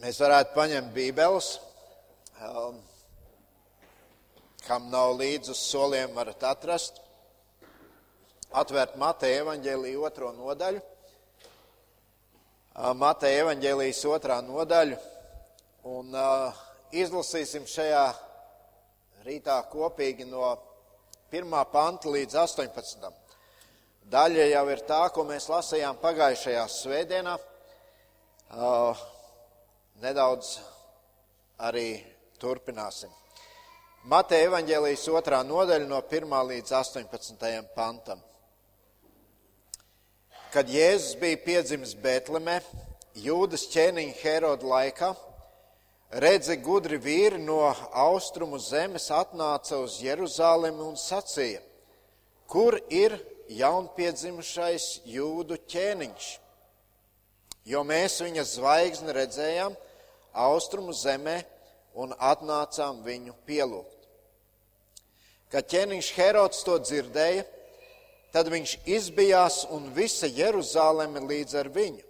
Mēs varētu paņemt Bībeles. Um, kam nav līdzi uz soliem, varat atrast. Atvērt Mateja evaņģēlīju otro nodaļu. Uh, Mateja evaņģēlijas otrā nodaļu. Un uh, izlasīsim šajā rītā kopīgi no 1. panta līdz 18. Daļa jau ir tā, ko mēs lasījām pagājušajā svētdienā. Uh, nedaudz arī turpināsim. Mateja evaņģēlijas otrā nodaļa no 1 līdz 18 pantam. Kad Jēzus bija piedzimis Betlemē, Jūdas ķēniņa Heroda laikā, redzi gudri vīri no austrumu zemes atnāca uz Jeruzālemi un sacīja, kur ir jaunpiedzimušais jūdu ķēniņš, jo mēs viņa zvaigzni redzējām – austrumu zemē un atnācām viņu pielūgt. Kad ķēniņš Herods to dzirdēja, tad viņš izbijās un visa Jeruzāleme līdz ar viņu.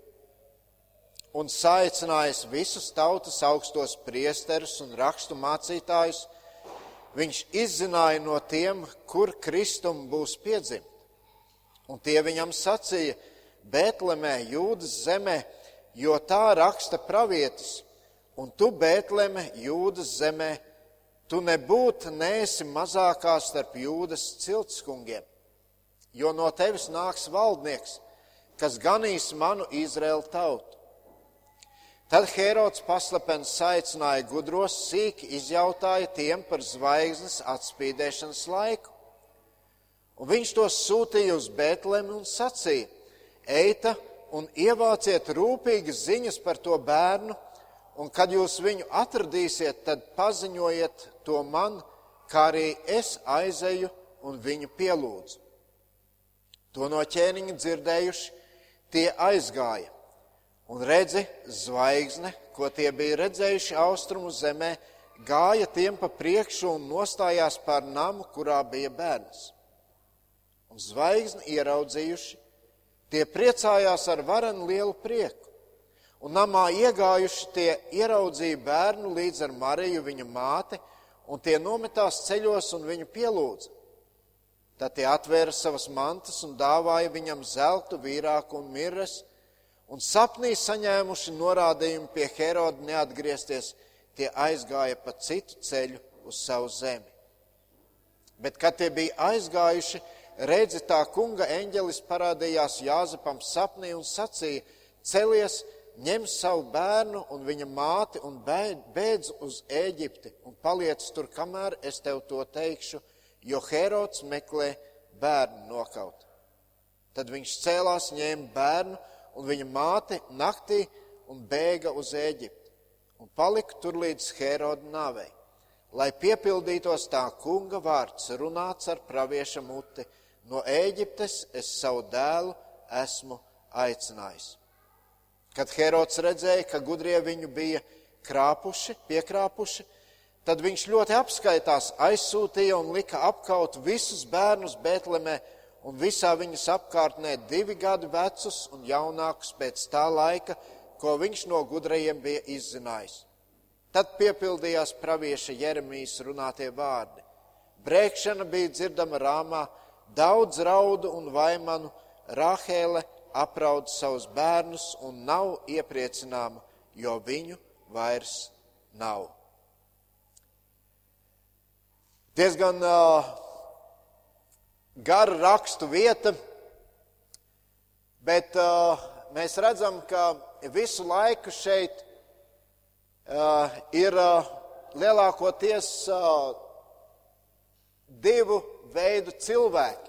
Un saicinājis visus tautas augstos priesterus un rakstu mācītājus, viņš izzināja no tiem, kur Kristum būs piedzimt. Un tie viņam sacīja, Bētlemē, Jūdas zemē, jo tā raksta pravietis Un tu, Bētleme, Jūdas zemē, tu nebūtu neesi mazākā starp Jūdas ciltskungiem, jo no tevis nāks valdnieks, kas ganīs manu Izraēlu tautu. Tad Herods paslepens aicināja gudros, sīki izjautāja tiem par zvaigznes atspīdēšanas laiku. Un viņš tos sūtīja uz Bētlemi un sacīja: Eita un ievāciet rūpīgas ziņas par to bērnu, un kad jūs viņu atradīsiet, tad paziņojiet to man, kā arī es aizeju un viņu pielūdzu. To no ķēniņa dzirdējuši, tie aizgāja, un redzi, zvaigzne, ko tie bija redzējuši austrumu zemē, gāja tiem pa priekšu un nostājās pār namu, kurā bija bērns. Un zvaigzni ieraudzījuši, tie priecājās ar varenu lielu prieku un namā iegājuši tie ieraudzīja bērnu līdz ar Mariju, viņa māti, un tie nometās ceļos un viņu pielūdza. Tad tie atvēra savas mantas un dāvāja viņam zeltu, vīrāku un mirres, un sapnī saņēmuši norādījumu pie Heroda neatgriezties, tie aizgāja pa citu ceļu uz savu zemi. Bet, kad tie bija aizgājuši, redzi tā kunga eņģelis parādījās Jāzepam sapnī un sacīja: Celies, ņem savu bērnu un viņa māti un bēdz uz Ēģipti un paliec tur, kamēr es tev to teikšu, jo Herods meklē bērnu nokaut. Tad viņš cēlās, ņēma bērnu un viņa māti naktī un bēga uz Ēģipti un palika tur līdz Heroda nāvei, lai piepildītos tā kunga vārds runāts ar pravieša muti. No Ēģiptes es savu dēlu esmu aicinājis. Kad Herods redzēja, ka gudrie viņu bija krāpuši, piekrāpuši, tad viņš ļoti apskaitās, aizsūtīja un lika apkaut visus bērnus Bētlemē un visā viņas apkārtnē divi gadu vecus un jaunākus pēc tā laika, ko viņš no gudrajiem bija izzinājis. Tad piepildījās pravieša Jeremijas runātie vārdi. Brēkšana bija dzirdama rāmā, daudz raudu un vaimanu, Rāhēle apraud savus bērnus un nav iepriecināma, jo viņu vairs nav. Diezgan uh, gara rakstu vieta, bet uh, mēs redzam, ka visu laiku šeit uh, ir uh, lielākoties uh, divu veidu cilvēki.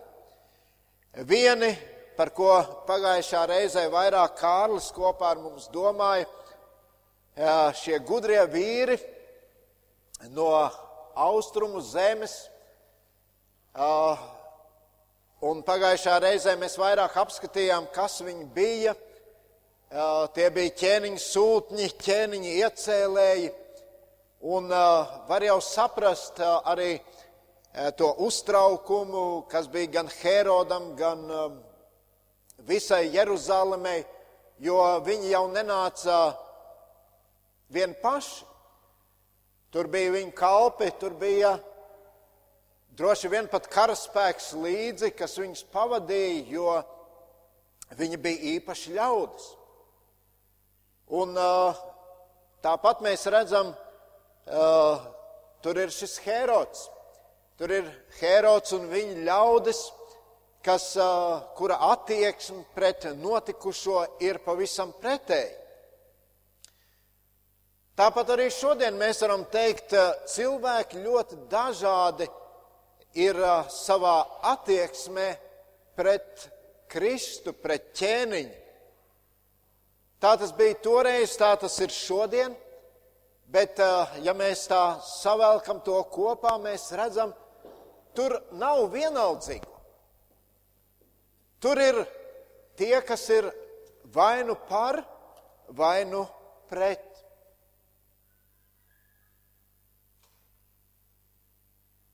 Vieni par ko pagājušā reizē vairāk Kārlis kopā ar mums domāja, šie gudrie vīri no austrumu zemes. Un pagājušā reizē mēs vairāk apskatījām, kas viņi bija. Tie bija ķēniņa sūtņi, ķēniņa iecēlēji. Un var jau saprast arī to uztraukumu, kas bija gan Herodam, gan visai Jeruzalemei, jo viņi jau nenāca vieni paši. Tur bija viņa kalpi, tur bija droši vien pat karaspēks līdzi, kas viņus pavadīja, jo viņi bija īpaši ļaudis. Un tāpat mēs redzam, tur ir šis Herods. Tur ir Herods un viņa ļaudis, kas, kura attieksme pret notikušo ir pavisam pretēji. Tāpat arī šodien mēs varam teikt, cilvēki ļoti dažādi ir savā attieksmē pret Kristu, pret ķēniņu. Tā tas bija toreiz, tā tas ir šodien, bet ja mēs tā savelkam to kopā, mēs redzam, tur nav vienaldzīgo. Tur ir tie, kas ir vai nu par, vai nu pret.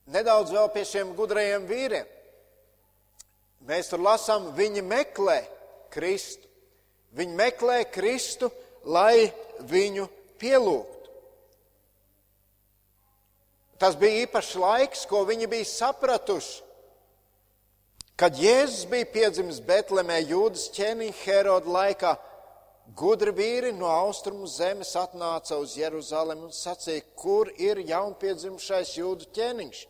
Nedaudz vēl pie šiem gudrajiem vīriem. Mēs tur lasām, viņi meklē Kristu. Viņi meklē Kristu, lai viņu pielūgtu. Tas bija īpašs laiks, ko viņi bija sapratuši. Kad Jēzus bija piedzimis Betlemē, Jūdas ķēniņa Heroda laikā, gudri vīri no austrumu zemes atnāca uz Jeruzalemi un sacīja, kur ir jaunpiedzimušais jūdu ķēniņš.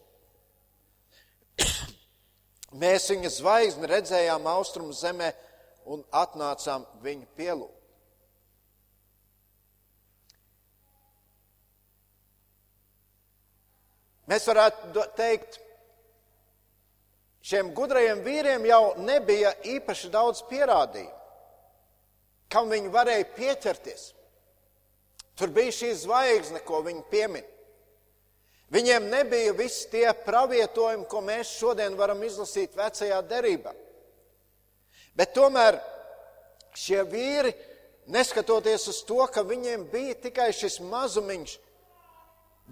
Mēs viņa zvaigzni redzējām austrumu zemē un atnācām viņu pielūgt. Mēs varētu teikt, šiem gudrajiem vīriem jau nebija īpaši daudz pierādījumu, kam viņi varēja pieķerties. Tur bija šī zvaigzne, ko viņi piemin. Viņiem nebija visi tie pravietojumi, ko mēs šodien varam izlasīt vecajā derībā. Bet tomēr šie vīri, neskatoties uz to, ka viņiem bija tikai šis mazumiņš,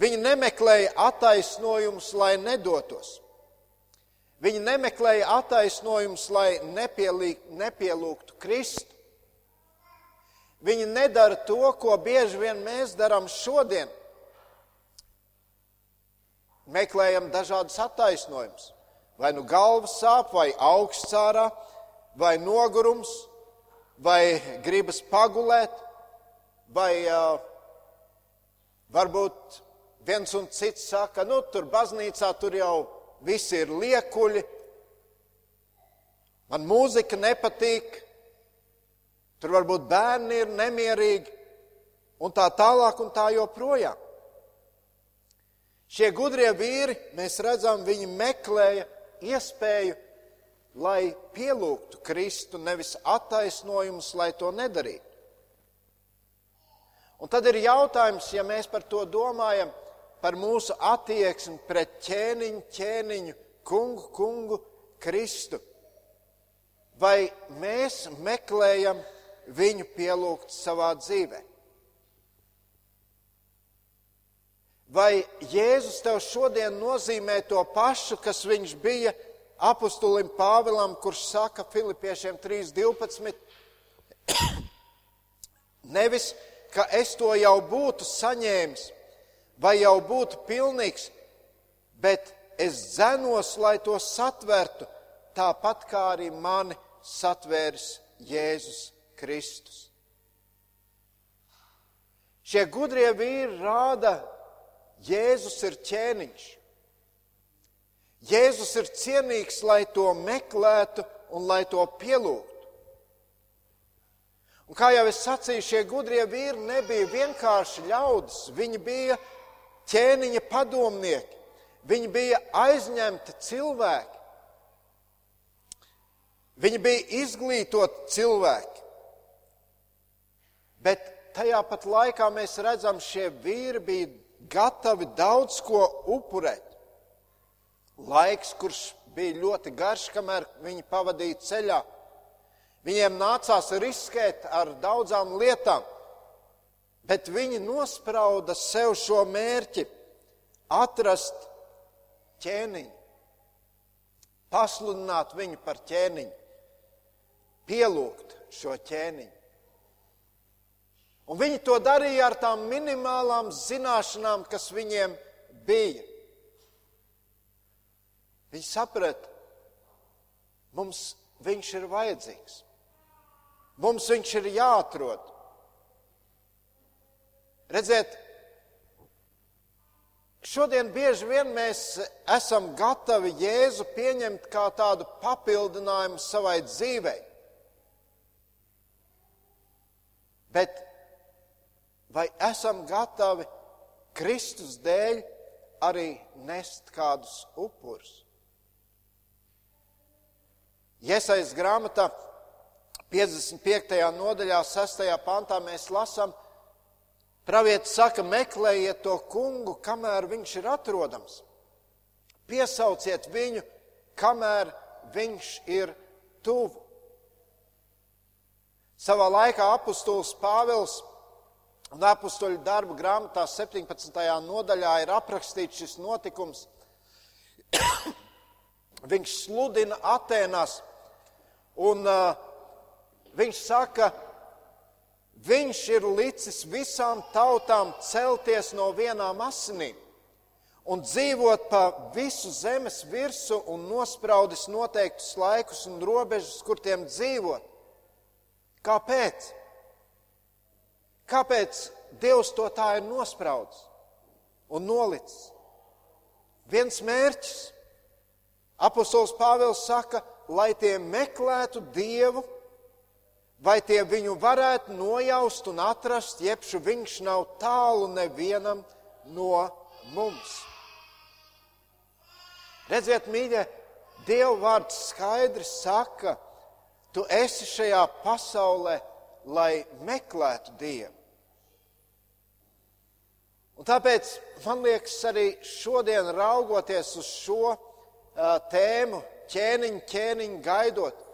viņi nemeklēja attaisnojumus, lai nedotos. Viņi nemeklēja attaisnojumus, lai nepielūgtu Kristu. Viņi nedara to, ko bieži vien mēs darām šodien meklējam dažādas attaisnojumus. Vai nu galvas sāp, vai augstcārā, vai nogurums, vai gribas pagulēt, vai uh, varbūt viens un cits saka, nu tur baznīcā tur jau visi ir liekuļi, man mūzika nepatīk, tur varbūt bērni ir nemierīgi, un tā tālāk un tā joprojām. Šie gudrie vīri, mēs redzam, viņi meklēja iespēju, lai pielūgtu Kristu, nevis attaisnojumus, lai to nedarītu. Un tad ir jautājums, ja mēs par to domājam, par mūsu attieksmi pret ķēniņu, ķēniņu, kungu, kungu, Kristu. Vai mēs meklējam viņu pielūgt savā dzīvēm? Vai Jēzus tev šodien nozīmē to pašu, kas viņš bija apustulim Pāvilam, kurš saka Filipiešiem 3.12? Nevis, ka es to jau būtu saņēmis vai jau būtu pilnīgs, bet es zenos, lai to satvertu, tāpat kā arī mani satvērs Jēzus Kristus. Šie gudrie vīri rāda Jēzus ir ķēniņš. Jēzus ir cienīgs, lai to meklētu un lai to pielūgtu. Un kā jau es sacīju, šie gudrie vīri nebija vienkārši ļaudis, viņi bija ķēniņa padomnieki, viņi bija aizņemti cilvēki, viņi bija izglītoti cilvēki. Bet tajā pat laikā mēs redzam, šie vīri bija gatavi daudz ko upurēt. Laiks, kurš bija ļoti garš, kamēr viņi pavadīja ceļā. Viņiem nācās riskēt ar daudzām lietām, bet viņi nosprauda sev šo mērķi - atrast ķēniņu, pasludināt viņu par ķēniņu, pielūgt šo ķēniņu. Un viņi to darīja ar tām minimālām zināšanām, kas viņiem bija. Viņi saprata, mums viņš ir vajadzīgs. Mums viņš ir jāatrod. Redziet, šodien bieži vien mēs esam gatavi Jēzu pieņemt kā tādu papildinājumu savai dzīvei. Bet vai esam gatavi Kristus dēļ arī nest kādus upurus? Iesaistas grāmatā 55. nodaļā, 6. pantā mēs lasām, pravietis saka, meklējiet to kungu, kamēr viņš ir atrodams. Piesauciet viņu, kamēr viņš ir tuvu. Savā laikā apustulis Pāvils un apustuļu darbu grāmatā 17. nodaļā ir aprakstīts šis notikums. Viņš sludina Atēnās, un uh, viņš saka, viņš ir licis visām tautām celties no vienām asinīm un dzīvot pa visu zemes virsmu un nospraudis noteiktus laikus un robežas, kur tiem dzīvot. Kāpēc? Kāpēc Dievs to tā ir nospraudis un nolicis? Viens mērķis. Apostols Pāvils saka, lai tie meklētu Dievu, vai tie viņu varētu nojaust un atrast, jebšu viņš nav tālu nevienam no mums. Redziet, mīļie, Dieva vārds skaidri saka, Tu esi šajā pasaulē, lai meklētu Dievu. Un tāpēc man liekas, arī šodien raugoties uz šo uh, tēmu, ķēniņu, ķēniņu gaidot,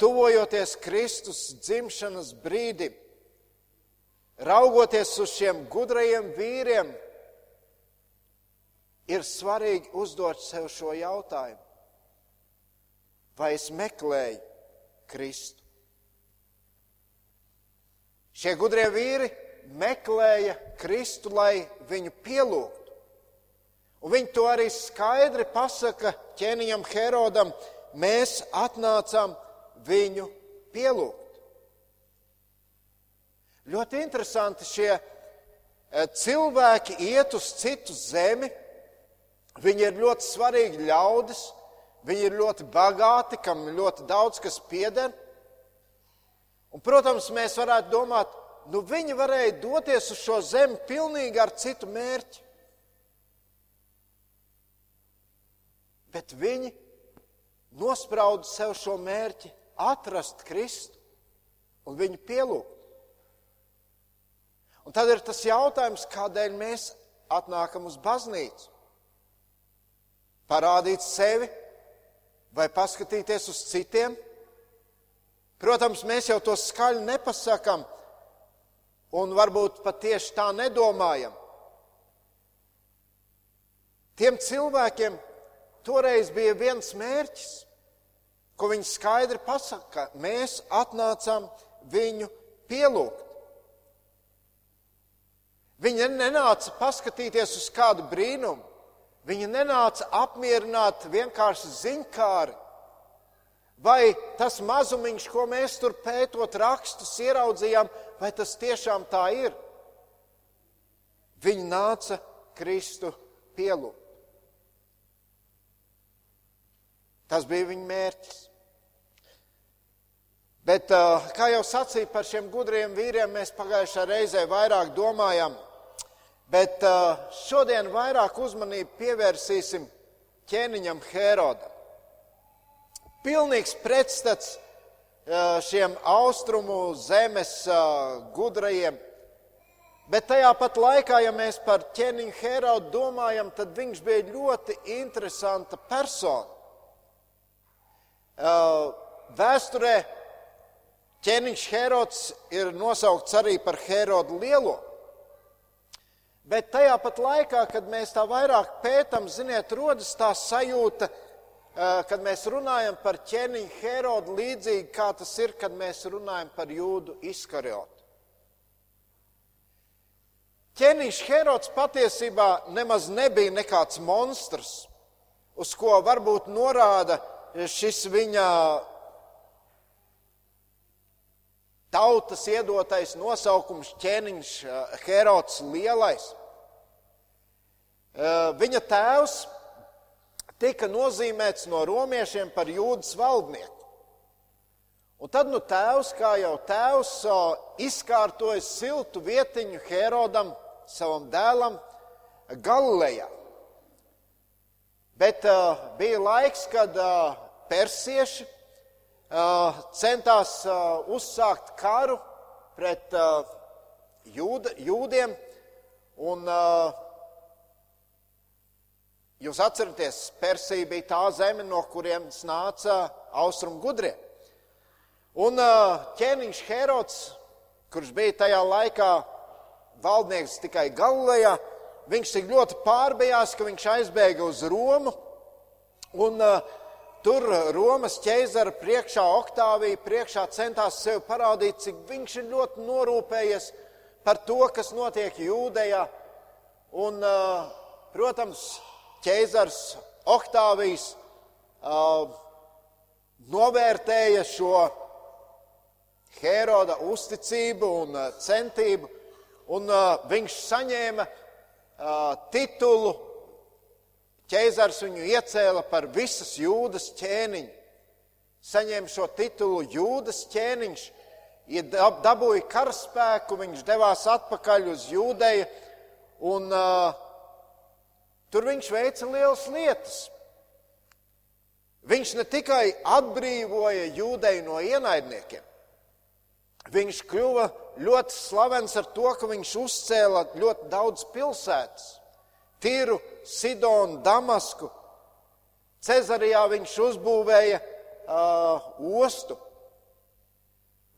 tuvojoties Kristus dzimšanas brīdim, raugoties uz šiem gudrajiem vīriem, ir svarīgi uzdot sev šo jautājumu. Vai es meklēju Kristu. Šie gudrie vīri meklēja Kristu, lai viņu pielūgtu. Un viņi to arī skaidri pasaka ķēniņam Herodam, mēs atnācām viņu pielūgt. Ļoti interesanti šie eh, cilvēki iet uz citu zemi, viņi ir ļoti svarīgi ļaudis, Viņi ir ļoti bagāti, kam ļoti daudz kas pieder. Un, protams, mēs varētu domāt, nu viņi varēja doties uz šo zemi pilnīgi ar citu mērķi. Bet viņi nosprauda sev šo mērķi atrast Kristu un viņu pielūgt. Un tad ir tas jautājums, kādēļ mēs atnākam uz baznīcu. Parādīt sevi, vai paskatīties uz citiem. Protams, mēs jau to skaļi nepasakām, un varbūt pat tieši tā nedomājam. Tiem cilvēkiem toreiz bija viens mērķis, ko viņi skaidri pasaka. Mēs atnācām viņu pielūgt. Viņi nenāca paskatīties uz kādu brīnumu. Viņa nenāca apmierināt vienkārši ziņkāri. Vai tas mazumiņš, ko mēs tur pētot rakstus, ieraudzījām, vai tas tiešām tā ir? Viņa nāca Kristu pielūgt. Tas bija viņa mērķis. Bet, kā jau sacīju par šiem gudriem vīriem, mēs pagājušā reizē vairāk domājam Bet šodien vairāk uzmanību pievērsīsim ķēniņam Herodam. Pilnīgs pretstats šiem austrumu zemes gudrajiem. Bet tajā pat laikā, ja mēs par ķēniņu Herodu domājam, tad viņš bija ļoti interesanta persona. Vēsturē ķēniņš Herods ir nosaukts arī par Herodu Lielo. Bet tajā pat laikā, kad mēs tā vairāk pētām, ziniet, rodas tā sajūta, kad mēs runājam par ķēniņu Herodu līdzīgi, kā tas ir, kad mēs runājam par jūdu izkarjotu. ķēniņš Herods patiesībā nemaz nebija nekāds monstrs, uz ko varbūt norāda šis viņa tautas iedotais nosaukums ķēniņš Herods Lielais. Viņa tēvs tika nozīmēts no romiešiem par jūdas valdnieku. Un tad nu tēvs, kā jau tēvs, izkārtoja siltu vietiņu Herodam, savam dēlam, Galilejā. Bet uh, bija laiks, kad uh, persieši centās uzsākt karu pret jūda, jūdiem. Un, Jūs atceraties, Persija bija tā zeme, no kurienes nāca austrumu gudrie. Un ķēniņš Herods, kurš bija tajā laikā valdnieks tikai Galilejā, viņš tik ļoti pārbijās, ka viņš aizbēga uz Romu. Un uh, tur Romas ķeizara priekšā, Oktāvija priekšā centās sev parādīt, cik viņš ir ļoti norūpējies par to, kas notiek Jūdejā. Un, uh, protams, ķēzars Oktāvijs uh, novērtēja šo Heroda uzticību un centību, un viņš saņēma titulu. Ķēzars viņu iecēla par visas jūdas ķēniņu. Saņēma šo titulu jūdas ķēniņš, ja dabūja karaspēku, viņš devās atpakaļ uz jūdeju un uh, Tur viņš veica lielas lietas. Viņš ne tikai atbrīvoja jūdeju no ienaidniekiem, viņš kļuva ļoti slavens ar to, ka viņš uzcēla ļoti daudz pilsētas. Tīru, Sidonu, Damasku. Cezarijā viņš uzbūvēja uh, ostu.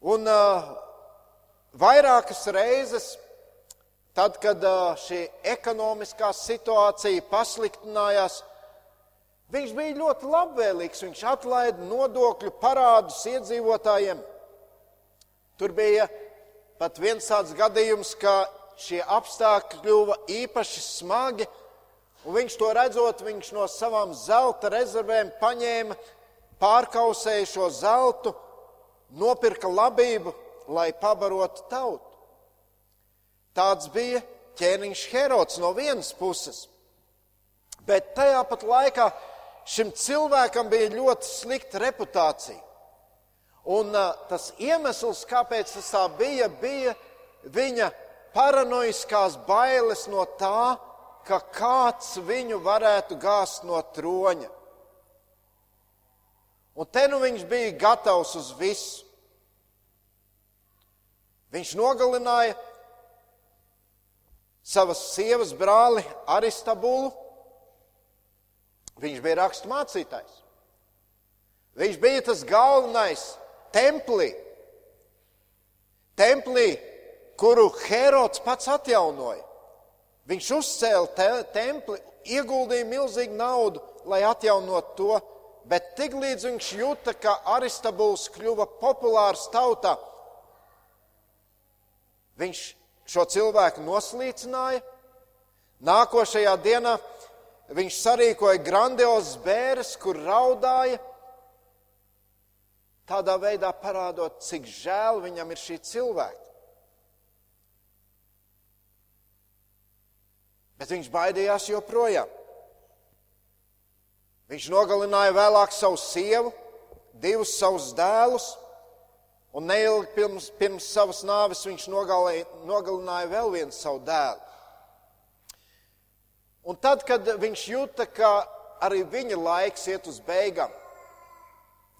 Un uh, vairākas reizes Tad, kad šī ekonomiskā situācija pasliktinājās, viņš bija ļoti labvēlīgs. Viņš atlaida nodokļu parādus iedzīvotājiem. Tur bija pat viens tāds gadījums, ka šie apstākļi kļuva īpaši smagi, un viņš to redzot, viņš no savām zelta rezervēm paņēma, pārkausēja šo zeltu, nopirka labību, lai pabarotu tautu. Tāds bija ķēniņš Herods no vienas puses. Bet tajā pat laikā šim cilvēkam bija ļoti slikta reputācija. Un uh, tas iemesls, kāpēc tas tā bija, bija viņa paranoiskās bailes no tā, ka kāds viņu varētu gāzt no troņa. Un te nu viņš bija gatavs uz visu. Viņš nogalināja savas sievas brāli Aristabulu. Viņš bija rakstu mācītājs. Viņš bija tas galvenais templī, templī, kuru Herods pats atjaunoja. Viņš uzcēla te, templi, ieguldīja milzīgu naudu, lai atjaunotu to, bet tiklīdz viņš jūta, ka Aristabuls kļuva populārs tautā, viņš šo cilvēku noslīcināja. Nākošajā dienā viņš sarīkoja grandiozas bēres, kur raudāja, tādā veidā parādot, cik žēl viņam ir šī cilvēka. Bet viņš baidījās joprojām. Viņš nogalināja vēlāk savu sievu, divus savus dēlus. Un neilgi pirms, pirms savas nāves viņš nogalināja, nogalināja vēl vienu savu dēlu. Un tad, kad viņš jūta, ka arī viņa laiks iet uz beigām,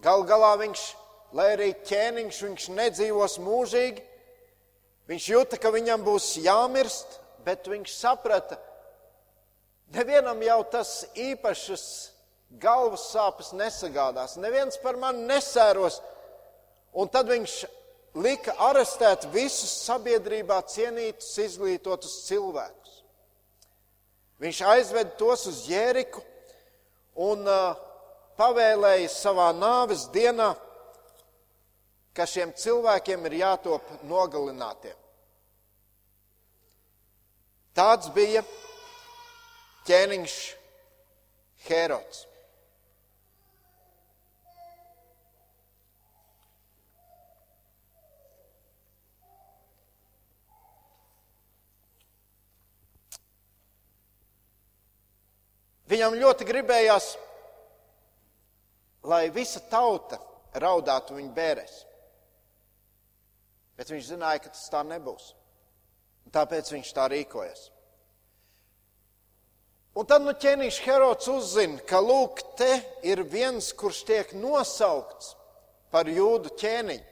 gal galā viņš, lai arī ķēniņš, viņš nedzīvos mūžīgi, viņš jūta, ka viņam būs jāmirst, bet viņš saprata, nevienam jau tas īpašas galvas sāpes nesagādās, neviens par mani nesēros Un tad viņš lika arestēt visus sabiedrībā cienītus, izglītotus cilvēkus. Viņš aizveda tos uz Jēriku un uh, pavēlēja savā nāves dienā, ka šiem cilvēkiem ir jātop nogalinātiem. Tāds bija ķēniņš Herods. Viņam ļoti gribējās, lai visa tauta raudātu viņa bērēs. Bet viņš zināja, ka tas tā nebūs. Un tāpēc viņš tā rīkojas. Un tad nu ķēniņš Herods uzzina, ka lūk, te ir viens, kurš tiek nosaukts par jūdu ķēniņu.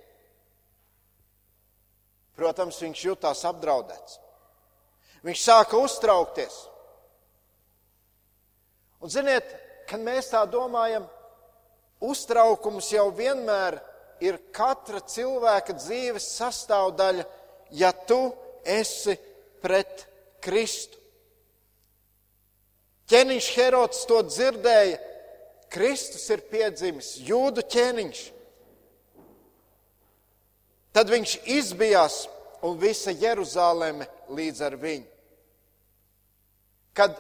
Protams, viņš jutās apdraudēts. Viņš sāka uztraukties. Un ziniet, kad mēs tā domājam, uztraukums jau vienmēr ir katra cilvēka dzīves sastāvdaļa, ja tu esi pret Kristu. Ķēniņš Herods to dzirdēja. Kristus ir piedzimis, jūdu ķēniņš. Tad viņš izbijās un visa Jeruzaleme līdz ar viņu. Kad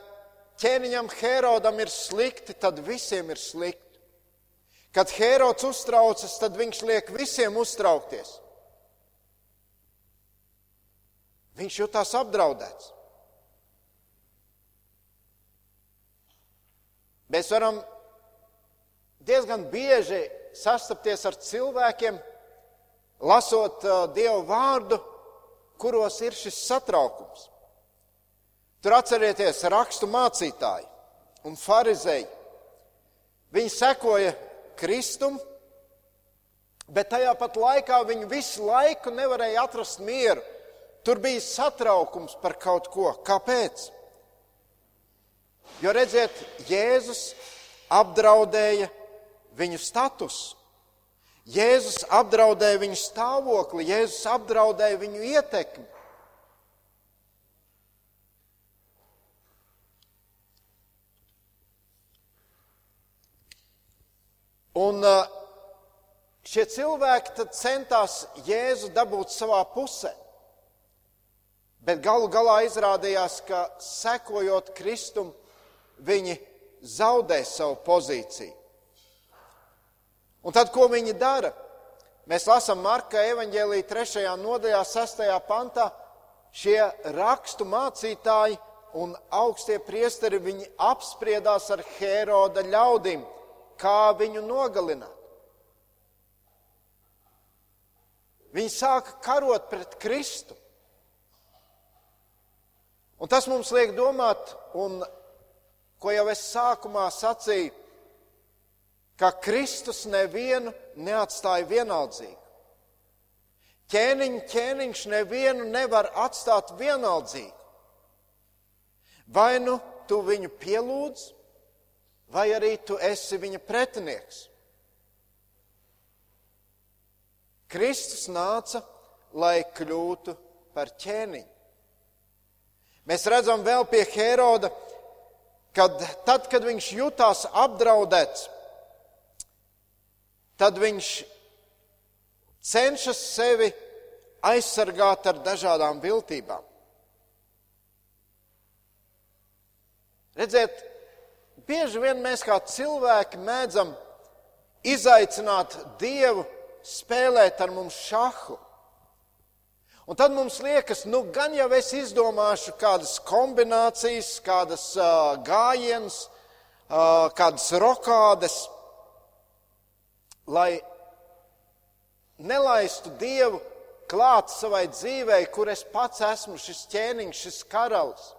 ķēniņam Herodam ir slikti, tad visiem ir slikti. Kad Herods uztraucas, tad viņš liek visiem uztraukties. Viņš jutās apdraudēts. Mēs varam diezgan bieži sastapties ar cilvēkiem, lasot uh, Dievu vārdu, kuros ir šis satraukums. Tur atcerieties, rakstu mācītāji un farizēji. Viņi sekoja Kristum, bet tajā pat laikā viņi visu laiku nevarēja atrast mieru. Tur bija satraukums par kaut ko. Kāpēc? Jo redziet, Jēzus apdraudēja viņu statusu. Jēzus apdraudēja viņu stāvokli, Jēzus apdraudēja viņu ietekmi. Un uh, šie cilvēki centās Jēzu dabūt savā pusē. Bet galu galā izrādījās, ka sekojot Kristum, viņi zaudē savu pozīciju. Un tad, ko viņi dara? Mēs lasām Marka evanģēlīja 3. nodaļā, 6. pantā. Šie rakstu mācītāji un augstie priesteri viņi apspriedās ar Hēroda ļaudīm kā viņu nogalināt. Viņi sāka karot pret Kristu. Un tas mums liek domāt, un ko jau es sākumā sacīju, ka Kristus nevienu neatstāja vienaldzīgu. Ķēniņ, ķēniņš nevienu nevar atstāt vienaldzīgu. Vai nu tu viņu pielūdz, vai arī tu esi viņa pretinieks. Kristus nāca, lai kļūtu par ķēniņu. Mēs redzam vēl pie Heroda, kad tad, kad viņš jutās apdraudēts, tad viņš cenšas sevi aizsargāt ar dažādām viltībām. Redziet, bieži vien mēs kā cilvēki mēdzam izaicināt Dievu spēlēt ar mums šahu. Un tad mums liekas, nu gan jau es izdomāšu kādas kombinācijas, kādas uh, gājienas, uh, kādas rokādes, lai nelaistu Dievu klāt savai dzīvei, kur es pats esmu šis ķēniņš, šis karalis.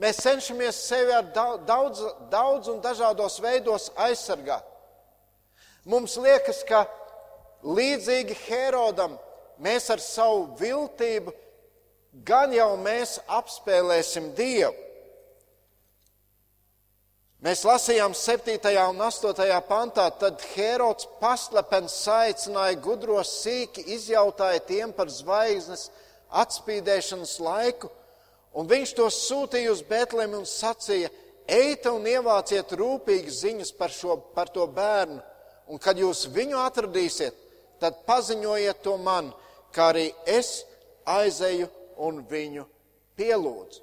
Mēs cenšamies sevi ar daudz, daudz un dažādos veidos aizsargāt. Mums liekas, ka līdzīgi Herodam mēs ar savu viltību gan jau mēs apspēlēsim Dievu. Mēs lasījām 7. un 8. pantā, tad Herods paslepens saicināja gudros sīki, izjautāja tiem par zvaigznes atspīdēšanas laiku Un viņš to sūtīja uz Betlēmu un sacīja: Eita un ievāciet rūpīgi ziņas par, šo, par to bērnu, un kad jūs viņu atradīsiet, tad paziņojiet to man, kā arī es aizeju un viņu pielūdz.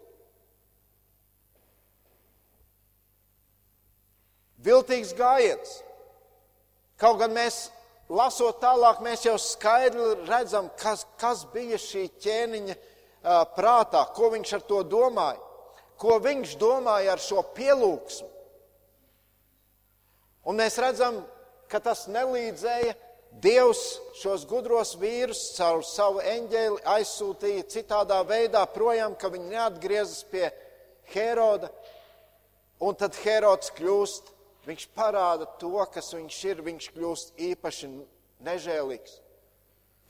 Viltīgs gājiens. Kaut gan mēs lasot tālāk, mēs jau skaidri redzam, kas, kas bija šī ķēniņa uh, prātā, ko viņš ar to domāja, ko viņš domāja ar šo pielūgsmu. Un mēs redzam, ka tas nelīdzēja. Dievs šos gudros vīrus caur savu eņģēli aizsūtīja citādā veidā projām, ka viņi neatgriezas pie Heroda. Un tad Herods kļūst Viņš parāda to, kas viņš ir. Viņš kļūst īpaši nežēlīgs.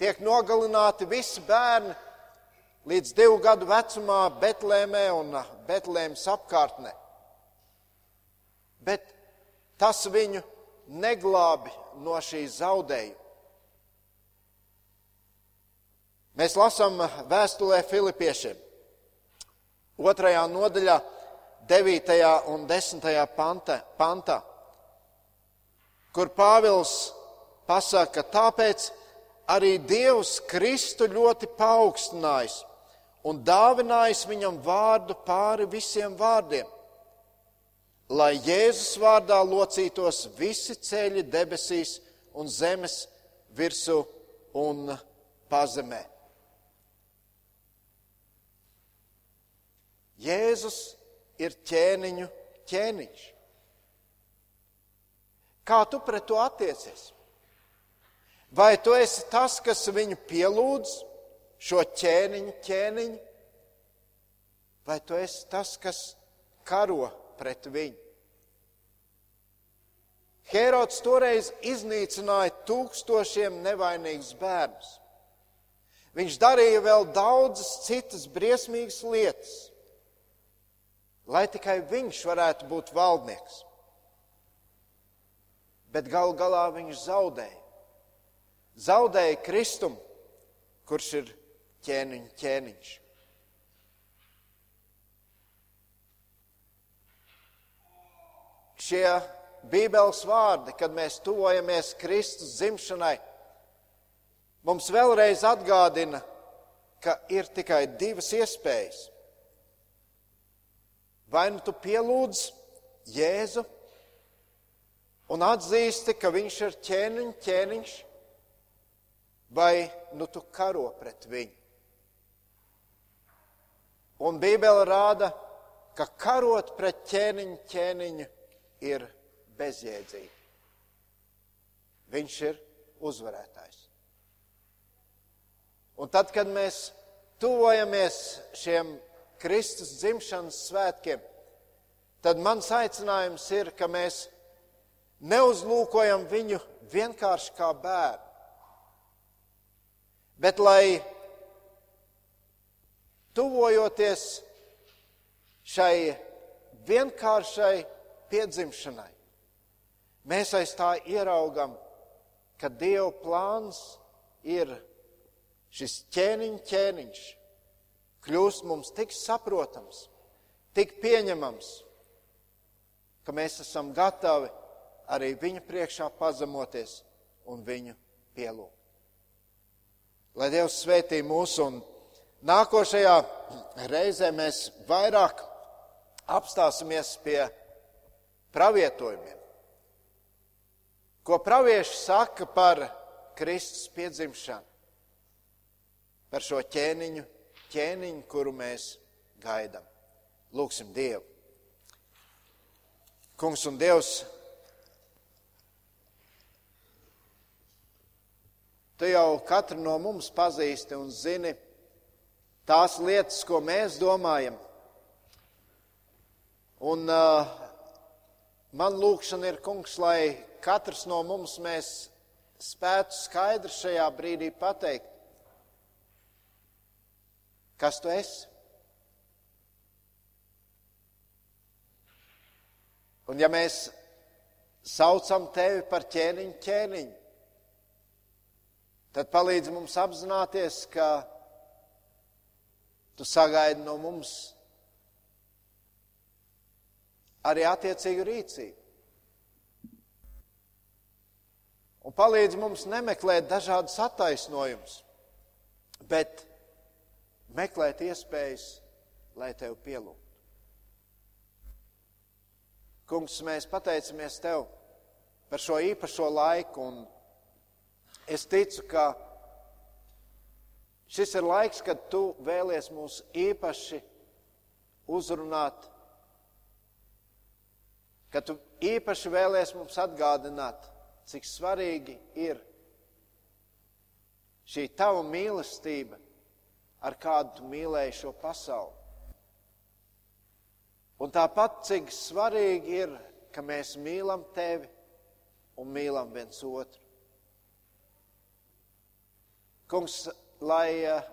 Tiek nogalināti visi bērni līdz divu gadu vecumā Betlēmē un Betlēmas apkārtnē. Bet tas viņu neglābi no šī zaudējuma. Mēs lasām vēstulē Filipiešiem, otrajā nodaļā, 9. un 10. Panta, pantā, kur Pāvils pasaka, tāpēc arī Dievs Kristu ļoti paaugstinājis un dāvinājis viņam vārdu pāri visiem vārdiem, lai Jēzus vārdā locītos visi ceļi debesīs un zemes virsū un pazemē. Jēzus ir ķēniņu ķēniņš. Kā tu pret to attiecies? Vai tu esi tas, kas viņu pielūdz, šo ķēniņu ķēniņu, vai tu esi tas, kas karo pret viņu? Herods toreiz iznīcināja tūkstošiem nevainīgus bērnus. Viņš darīja vēl daudzas citas briesmīgas lietas lai tikai viņš varētu būt valdnieks. Bet gal galā viņš zaudēja. Zaudēja Kristumu, kurš ir ķēniņ, ķēniņš. Šie Bībeles vārdi, kad mēs tuvojamies Kristus dzimšanai, mums vēlreiz atgādina, ka ir tikai divas iespējas Vai nu tu pielūdz Jēzu un atzīsti, ka viņš ir ķēniņ, ķēniņš, vai nu tu karo pret viņu. Un Bībele rāda, ka karot pret ķēniņu, ķēniņu ir bezjēdzīgi. Viņš ir uzvarētājs. Un tad, kad mēs tuvojamies šiem Kristus dzimšanas svētkiem, tad mans aicinājums ir, ka mēs neuzlūkojam viņu vienkārši kā bērnu, bet lai tuvojoties šai vienkāršai piedzimšanai, mēs aiz tā ieraugam, ka Dieva plāns ir šis ķēniņ ķēniņš, kļūst mums tik saprotams, tik pieņemams, ka mēs esam gatavi arī viņa priekšā pazemoties un viņu pielūgt. Lai Dievs svētī mūs un nākošajā reizē mēs vairāk apstāsimies pie pravietojumiem. Ko pravieši saka par Kristus piedzimšanu, par šo ķēniņu ķēniņu, kuru mēs gaidām. Lūksim Dievu. Kungs un Dievs, Tu jau katru no mums pazīsti un zini tās lietas, ko mēs domājam. Un uh, man lūkšana ir, kungs, lai katrs no mums mēs spētu skaidri šajā brīdī pateikt, Kas tu esi? Un ja mēs saucam tevi par ķēniņu, ķēniņu, tad palīdz mums apzināties, ka tu sagaidi no mums arī attiecīgu rīcību. Un palīdz mums nemeklēt dažādas attaisnojumus, bet meklēt iespējas lai tev pielūgtu. Kungs, mēs pateicamies tev par šo īpašo laiku, un es ticu, ka šis ir laiks, kad tu vēlies mūs īpaši uzrunāt, ka tu īpaši vēlies mums atgādināt, cik svarīgi ir šī tava mīlestība, ar kādu tu mīlēji šo pasauli. Un tāpat, cik svarīgi ir, ka mēs mīlam tevi un mīlam viens otru. Kungs, lai eh,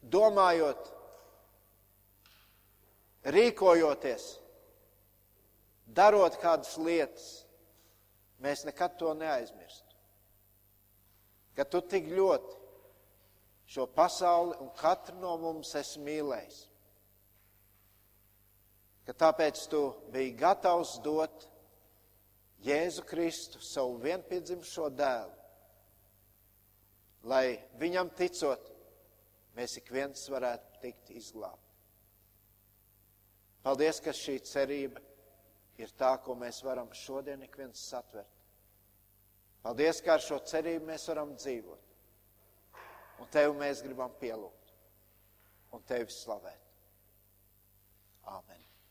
domājot, rīkojoties, darot kādas lietas, mēs nekad to neaizmirstu. Ka tu tik ļoti šo pasauli un katru no mums esi mīlējis ka tāpēc tu biji gatavs dot Jēzu Kristu, savu vienpiedzimušo dēlu, lai viņam ticot, mēs ik viens varētu tikt izglābti. Paldies, ka šī cerība ir tā, ko mēs varam šodien ik viens satvert. Paldies, ka ar šo cerību mēs varam dzīvot. Un Tevi mēs gribam pielūgt un Tevi slavēt. Āmen.